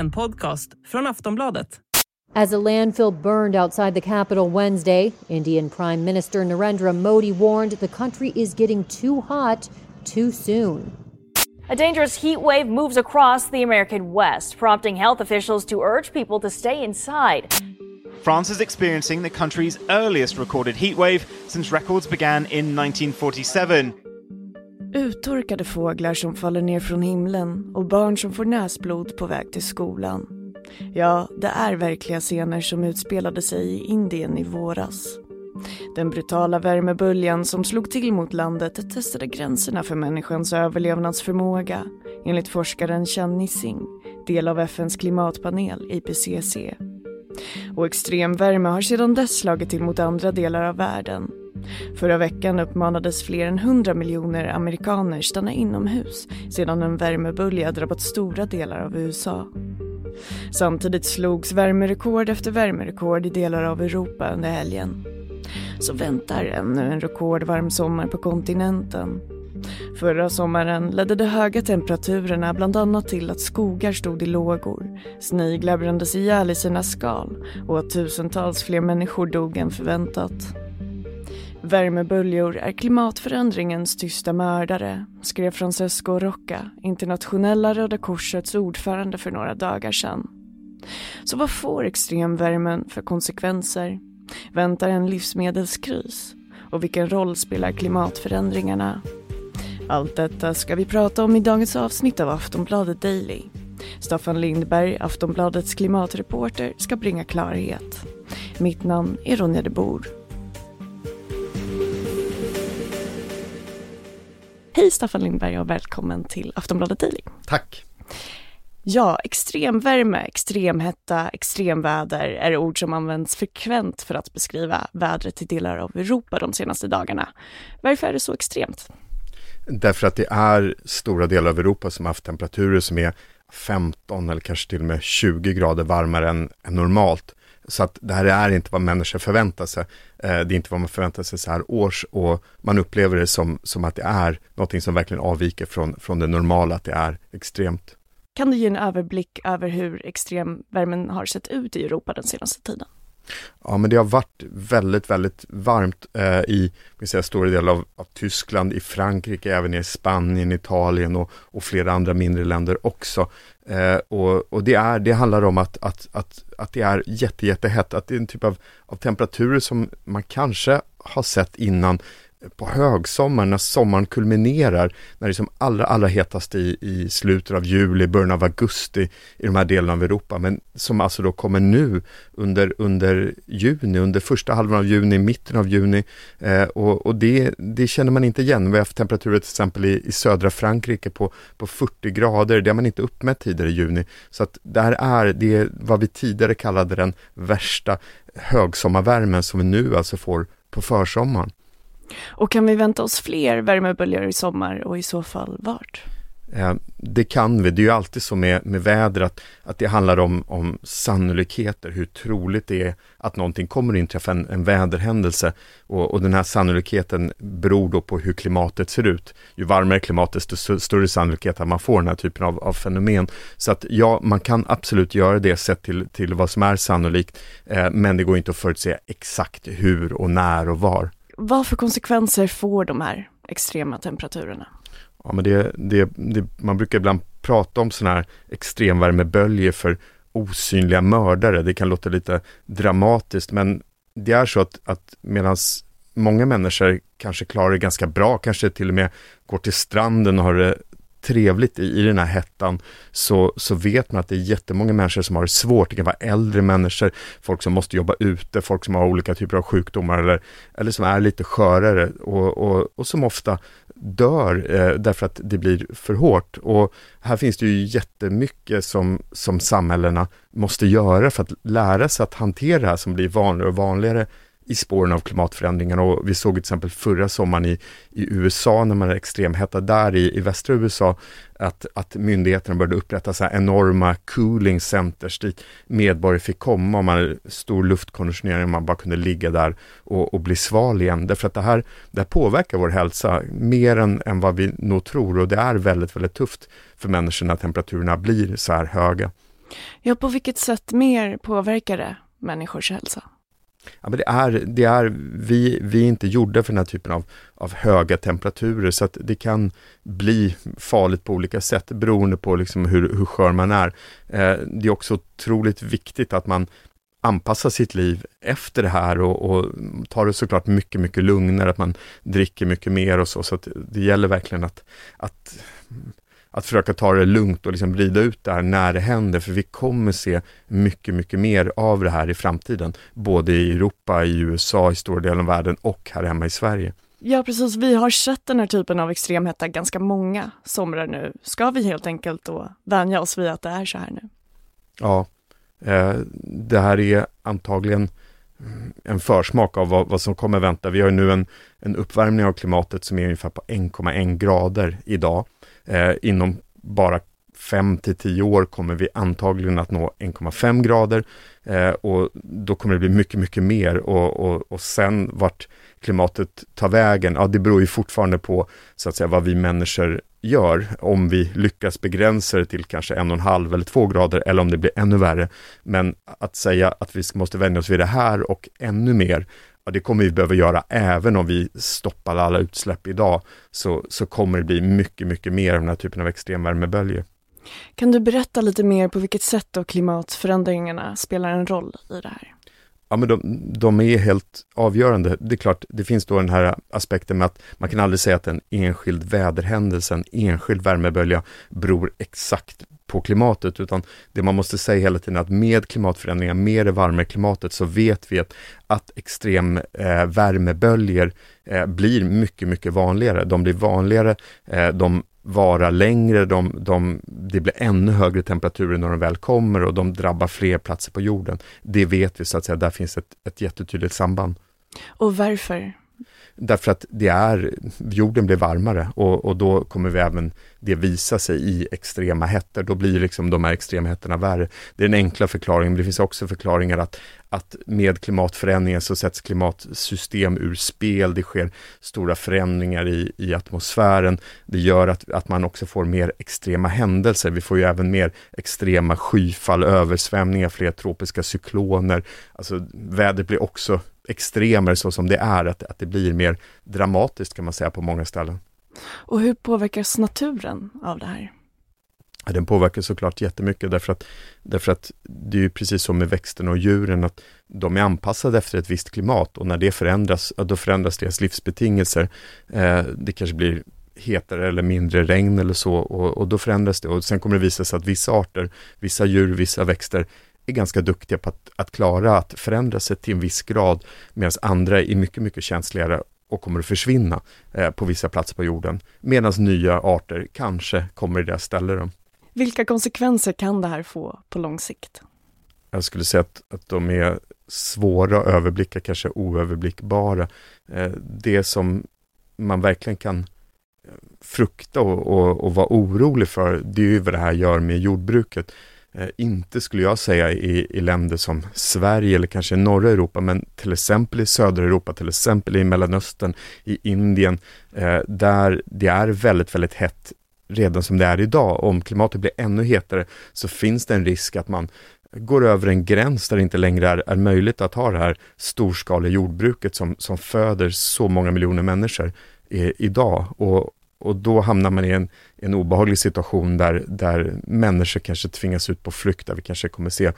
En podcast från Aftonbladet. As a landfill burned outside the capital Wednesday, Indian Prime Minister Narendra Modi warned the country is getting too hot too soon. A dangerous heat wave moves across the American West, prompting health officials to urge people to stay inside. France is experiencing the country's earliest recorded heatwave since records began in 1947. Uttorkade fåglar som faller ner från himlen och barn som får näsblod på väg till skolan. Ja, det är verkliga scener som utspelade sig i Indien i våras. Den brutala värmeböljan som slog till mot landet testade gränserna för människans överlevnadsförmåga enligt forskaren Chan Nissing, del av FNs klimatpanel IPCC. Och extremvärme har sedan dess slagit till mot andra delar av världen. Förra veckan uppmanades fler än 100 miljoner amerikaner stanna inomhus sedan en värmebölja drabbat stora delar av USA. Samtidigt slogs värmerekord efter värmerekord i delar av Europa under helgen. Så väntar ännu en rekordvarm sommar på kontinenten. Förra sommaren ledde de höga temperaturerna bland annat till att skogar stod i lågor, sniglar brändes ihjäl i sina skal och att tusentals fler människor dog än förväntat. Värmeböljor är klimatförändringens tysta mördare, skrev Francesco Rocca, internationella Röda Korsets ordförande för några dagar sedan. Så vad får extremvärmen för konsekvenser? Väntar en livsmedelskris? Och vilken roll spelar klimatförändringarna? Allt detta ska vi prata om i dagens avsnitt av Aftonbladet Daily. Staffan Lindberg, Aftonbladets klimatreporter, ska bringa klarhet. Mitt namn är Ronja de Bor. Hej Staffan Lindberg och välkommen till Aftonbladet Daily. Tack. Ja, extremvärme, extremhetta, extremväder är ord som används frekvent för att beskriva vädret i delar av Europa de senaste dagarna. Varför är det så extremt? Därför att det är stora delar av Europa som har haft temperaturer som är 15 eller kanske till och med 20 grader varmare än, än normalt. Så att det här är inte vad människor förväntar sig. Eh, det är inte vad man förväntar sig så här års och man upplever det som, som att det är någonting som verkligen avviker från, från det normala, att det är extremt. Kan du ge en överblick över hur extremvärmen har sett ut i Europa den senaste tiden? Ja, men det har varit väldigt, väldigt varmt eh, i säga, stora delar av, av, Tyskland, i Frankrike, även i Spanien, Italien och, och flera andra mindre länder också. Eh, och, och det, är, det handlar om att, att, att, att det är jätte, jättehett, att det är en typ av, av temperaturer som man kanske har sett innan på högsommaren när sommaren kulminerar, när det är som allra, allra hetast i, i slutet av juli, början av augusti i de här delarna av Europa, men som alltså då kommer nu under, under juni, under första halvan av juni, mitten av juni eh, och, och det, det känner man inte igen. Vi har haft temperaturer till exempel i, i södra Frankrike på, på 40 grader, det har man inte uppmätt tidigare i juni. Så att det här är, det vad vi tidigare kallade den värsta högsommarvärmen som vi nu alltså får på försommaren. Och kan vi vänta oss fler värmeböljor i sommar och i så fall vart? Eh, det kan vi. Det är ju alltid så med, med väder att, att det handlar om, om sannolikheter, hur troligt det är att någonting kommer att inträffa, en, en väderhändelse. Och, och den här sannolikheten beror då på hur klimatet ser ut. Ju varmare klimatet, desto större sannolikhet att man får den här typen av, av fenomen. Så att ja, man kan absolut göra det sett till, till vad som är sannolikt, eh, men det går inte att förutse exakt hur och när och var. Vad för konsekvenser får de här extrema temperaturerna? Ja, men det, det, det, man brukar ibland prata om sådana här extremvärmeböljor för osynliga mördare. Det kan låta lite dramatiskt, men det är så att, att medan många människor kanske klarar det ganska bra, kanske till och med går till stranden och har det trevligt i, i den här hettan så, så vet man att det är jättemånga människor som har det svårt. Det kan vara äldre människor, folk som måste jobba ute, folk som har olika typer av sjukdomar eller, eller som är lite skörare och, och, och som ofta dör eh, därför att det blir för hårt. Och här finns det ju jättemycket som, som samhällena måste göra för att lära sig att hantera det här som blir vanligare och vanligare i spåren av klimatförändringarna och vi såg till exempel förra sommaren i, i USA när man är extremhetta där i, i västra USA att, att myndigheterna började upprätta så här enorma cooling centers dit medborgare fick komma och man hade stor luftkonditionering och man bara kunde ligga där och, och bli sval igen. Därför att det här, det här påverkar vår hälsa mer än, än vad vi nog tror och det är väldigt, väldigt tufft för människor när temperaturerna blir så här höga. Ja, på vilket sätt mer påverkar det människors hälsa? Ja, men det är, det är, vi, vi är inte gjorda för den här typen av, av höga temperaturer så att det kan bli farligt på olika sätt beroende på liksom hur, hur skör man är. Eh, det är också otroligt viktigt att man anpassar sitt liv efter det här och, och tar det såklart mycket, mycket lugnare, att man dricker mycket mer och så. Så att det gäller verkligen att, att att försöka ta det lugnt och liksom vrida ut det här när det händer, för vi kommer se mycket, mycket mer av det här i framtiden. Både i Europa, i USA, i stora delar av världen och här hemma i Sverige. Ja, precis. Vi har sett den här typen av extremhetta ganska många somrar nu. Ska vi helt enkelt då vänja oss vid att det är så här nu? Ja, eh, det här är antagligen en försmak av vad, vad, som kommer vänta. Vi har nu en, en uppvärmning av klimatet som är ungefär på 1,1 grader idag. Eh, inom bara 5 till 10 år kommer vi antagligen att nå 1,5 grader eh, och då kommer det bli mycket, mycket mer och, och, och sen vart klimatet tar vägen, ja det beror ju fortfarande på så att säga vad vi människor gör, om vi lyckas begränsa det till kanske en och en halv eller 2 grader eller om det blir ännu värre. Men att säga att vi måste vänja oss vid det här och ännu mer, ja, det kommer vi behöva göra även om vi stoppar alla utsläpp idag, så, så kommer det bli mycket, mycket mer av den här typen av extremvärmeböljor. Kan du berätta lite mer på vilket sätt då klimatförändringarna spelar en roll i det här? Ja, men de, de, är helt avgörande. Det är klart, det finns då den här aspekten med att man kan aldrig säga att en enskild väderhändelse, en enskild värmebölja beror exakt på klimatet, utan det man måste säga hela tiden är att med klimatförändringar, med det varmare klimatet, så vet vi att, att extrem eh, värmeböljor eh, blir mycket, mycket vanligare. De blir vanligare, eh, de vara längre, de, de, det blir ännu högre temperaturer när de väl kommer och de drabbar fler platser på jorden. Det vet vi så att säga, där finns ett, ett jättetydligt samband. Och varför? Därför att det är, jorden blir varmare och, och då kommer vi även det visa sig i extrema hettor. Då blir liksom de här extrema hettorna värre. Det är den enkla förklaringen, men det finns också förklaringar att, att med klimatförändringen så sätts klimatsystem ur spel. Det sker stora förändringar i, i atmosfären. Det gör att, att man också får mer extrema händelser. Vi får ju även mer extrema skyfall, översvämningar, fler tropiska cykloner. Alltså vädret blir också extremer så som det är, att, att det blir mer dramatiskt kan man säga på många ställen. Och hur påverkas naturen av det här? Den påverkas såklart jättemycket därför att, därför att det är ju precis som med växterna och djuren att de är anpassade efter ett visst klimat och när det förändras, då förändras deras livsbetingelser. Eh, det kanske blir hetare eller mindre regn eller så och, och, då förändras det och sen kommer det visa sig att vissa arter, vissa djur, vissa växter är ganska duktiga på att, att klara att förändra sig till en viss grad medan andra är mycket, mycket känsligare och kommer att försvinna eh, på vissa platser på jorden. Medan nya arter kanske kommer i deras ställe. Vilka konsekvenser kan det här få på lång sikt? Jag skulle säga att, att de är svåra att överblicka, kanske oöverblickbara. Eh, det som man verkligen kan eh, frukta och, och, och vara orolig för, det är ju vad det här gör med jordbruket. Eh, inte skulle jag säga i, i länder som Sverige eller kanske norra Europa, men till exempel i södra Europa, till exempel i Mellanöstern, i Indien, eh, där det är väldigt, väldigt hett redan som det är idag. Om klimatet blir ännu hetare så finns det en risk att man går över en gräns där det inte längre är, är möjligt att ha det här storskaliga jordbruket som, som föder så många miljoner människor eh, idag. Och, och då hamnar man i en, en obehaglig situation där, där människor kanske tvingas ut på flykt, där vi kanske kommer se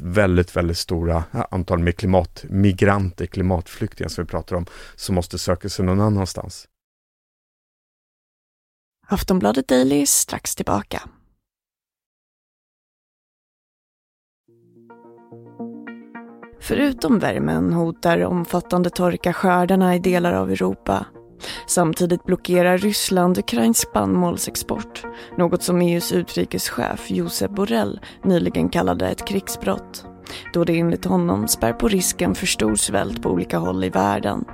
väldigt, väldigt stora antal med klimatmigranter, klimatflyktingar som vi pratar om, som måste söka sig någon annanstans. Aftonbladet Daily är strax tillbaka. Förutom värmen hotar omfattande torka skördarna i delar av Europa Samtidigt blockerar Ryssland ukrainsk spannmålsexport, något som EUs utrikeschef Josep Borrell nyligen kallade ett krigsbrott, då det enligt honom spär på risken för stor svält på olika håll i världen.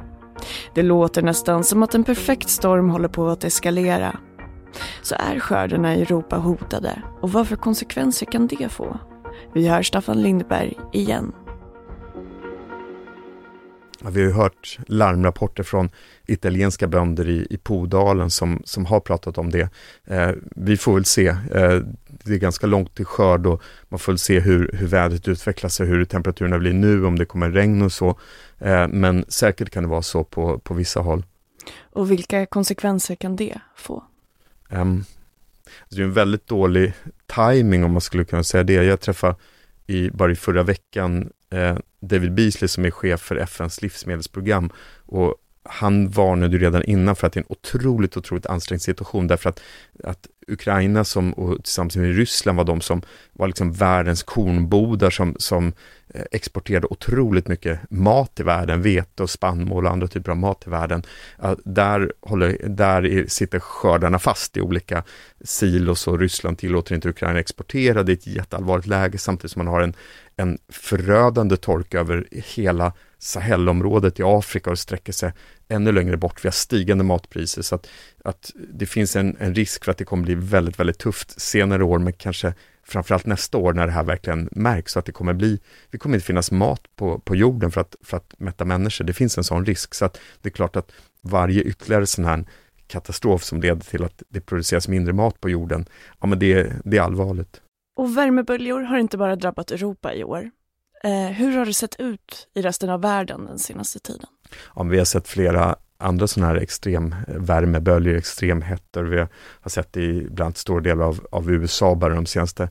Det låter nästan som att en perfekt storm håller på att eskalera. Så är skördarna i Europa hotade och vad för konsekvenser kan det få? Vi hör Staffan Lindberg igen vi har ju hört larmrapporter från italienska bönder i, i Podalen som, som har pratat om det. Eh, vi får väl se. Eh, det är ganska långt till skörd och man får väl se hur, hur vädret utvecklar sig, hur temperaturerna blir nu, om det kommer regn och så. Eh, men säkert kan det vara så på, på vissa håll. Och vilka konsekvenser kan det få? Um, det är en väldigt dålig timing om man skulle kunna säga det. Jag träffade i, bara i förra veckan Eh, David Beasley som är chef för FNs livsmedelsprogram. Och han varnade redan innan för att det är en otroligt, otroligt ansträngd situation därför att, att Ukraina som, och tillsammans med Ryssland var de som var liksom världens kornbodar som, som eh, exporterade otroligt mycket mat till världen, vete och spannmål och andra typer av mat till världen. Där, håller, där sitter skördarna fast i olika silos och Ryssland tillåter inte Ukraina exportera. Det är ett jätteallvarligt läge samtidigt som man har en, en förödande torka över hela Sahelområdet i Afrika och sträcker sig ännu längre bort. Vi har stigande matpriser så att, att det finns en, en risk för att det kommer bli väldigt, väldigt tufft senare år, men kanske framförallt nästa år när det här verkligen märks så att det kommer bli, det kommer inte finnas mat på, på jorden för att, för att mätta människor. Det finns en sån risk så att det är klart att varje ytterligare sån här katastrof som leder till att det produceras mindre mat på jorden, ja men det, det är allvarligt. Och värmeböljor har inte bara drabbat Europa i år. Eh, hur har det sett ut i resten av världen den senaste tiden? Ja, vi har sett flera andra sådana här extremvärmeböljor, extremhettor. Vi har sett det i bland annat stora delar av, av USA bara de senaste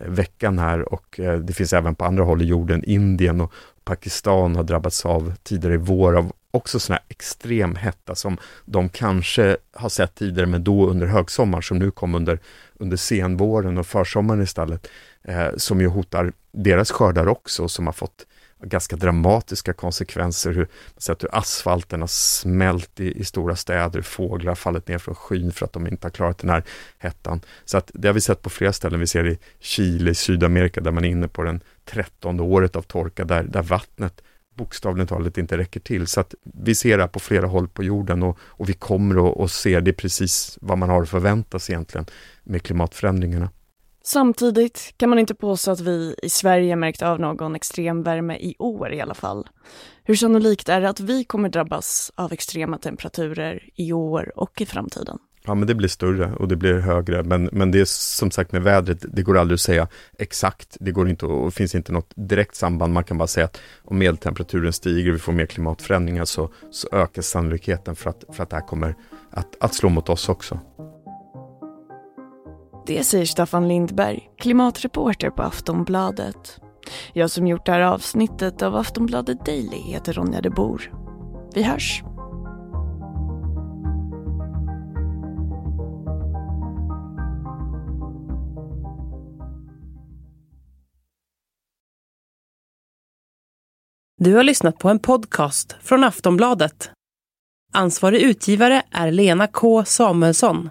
eh, veckan här och eh, det finns även på andra håll i jorden. Indien och Pakistan har drabbats av tidigare i vår av också sådana här extrem hetta som de kanske har sett tidigare men då under högsommar som nu kom under, under senvåren och försommaren istället eh, som ju hotar deras skördar också, som har fått ganska dramatiska konsekvenser. Hur, sett hur asfalten har smält i, i stora städer, fåglar har fallit ner från skyn för att de inte har klarat den här hettan. Så att det har vi sett på flera ställen. Vi ser det i Chile, i Sydamerika, där man är inne på den trettonde året av torka, där, där vattnet bokstavligt talat inte räcker till. Så att vi ser det här på flera håll på jorden och, och vi kommer att se det precis vad man har att förvänta sig egentligen med klimatförändringarna. Samtidigt kan man inte påstå att vi i Sverige märkt av någon extremvärme i år i alla fall. Hur sannolikt är det att vi kommer drabbas av extrema temperaturer i år och i framtiden? Ja, men det blir större och det blir högre. Men, men det är som sagt med vädret, det går aldrig att säga exakt. Det går inte och finns inte något direkt samband. Man kan bara säga att om medeltemperaturen stiger och vi får mer klimatförändringar så, så ökar sannolikheten för att, för att det här kommer att, att slå mot oss också. Det säger Staffan Lindberg, klimatreporter på Aftonbladet. Jag som gjort det här avsnittet av Aftonbladet Daily heter Ronja de Bor. Vi hörs! Du har lyssnat på en podcast från Aftonbladet. Ansvarig utgivare är Lena K Samuelsson.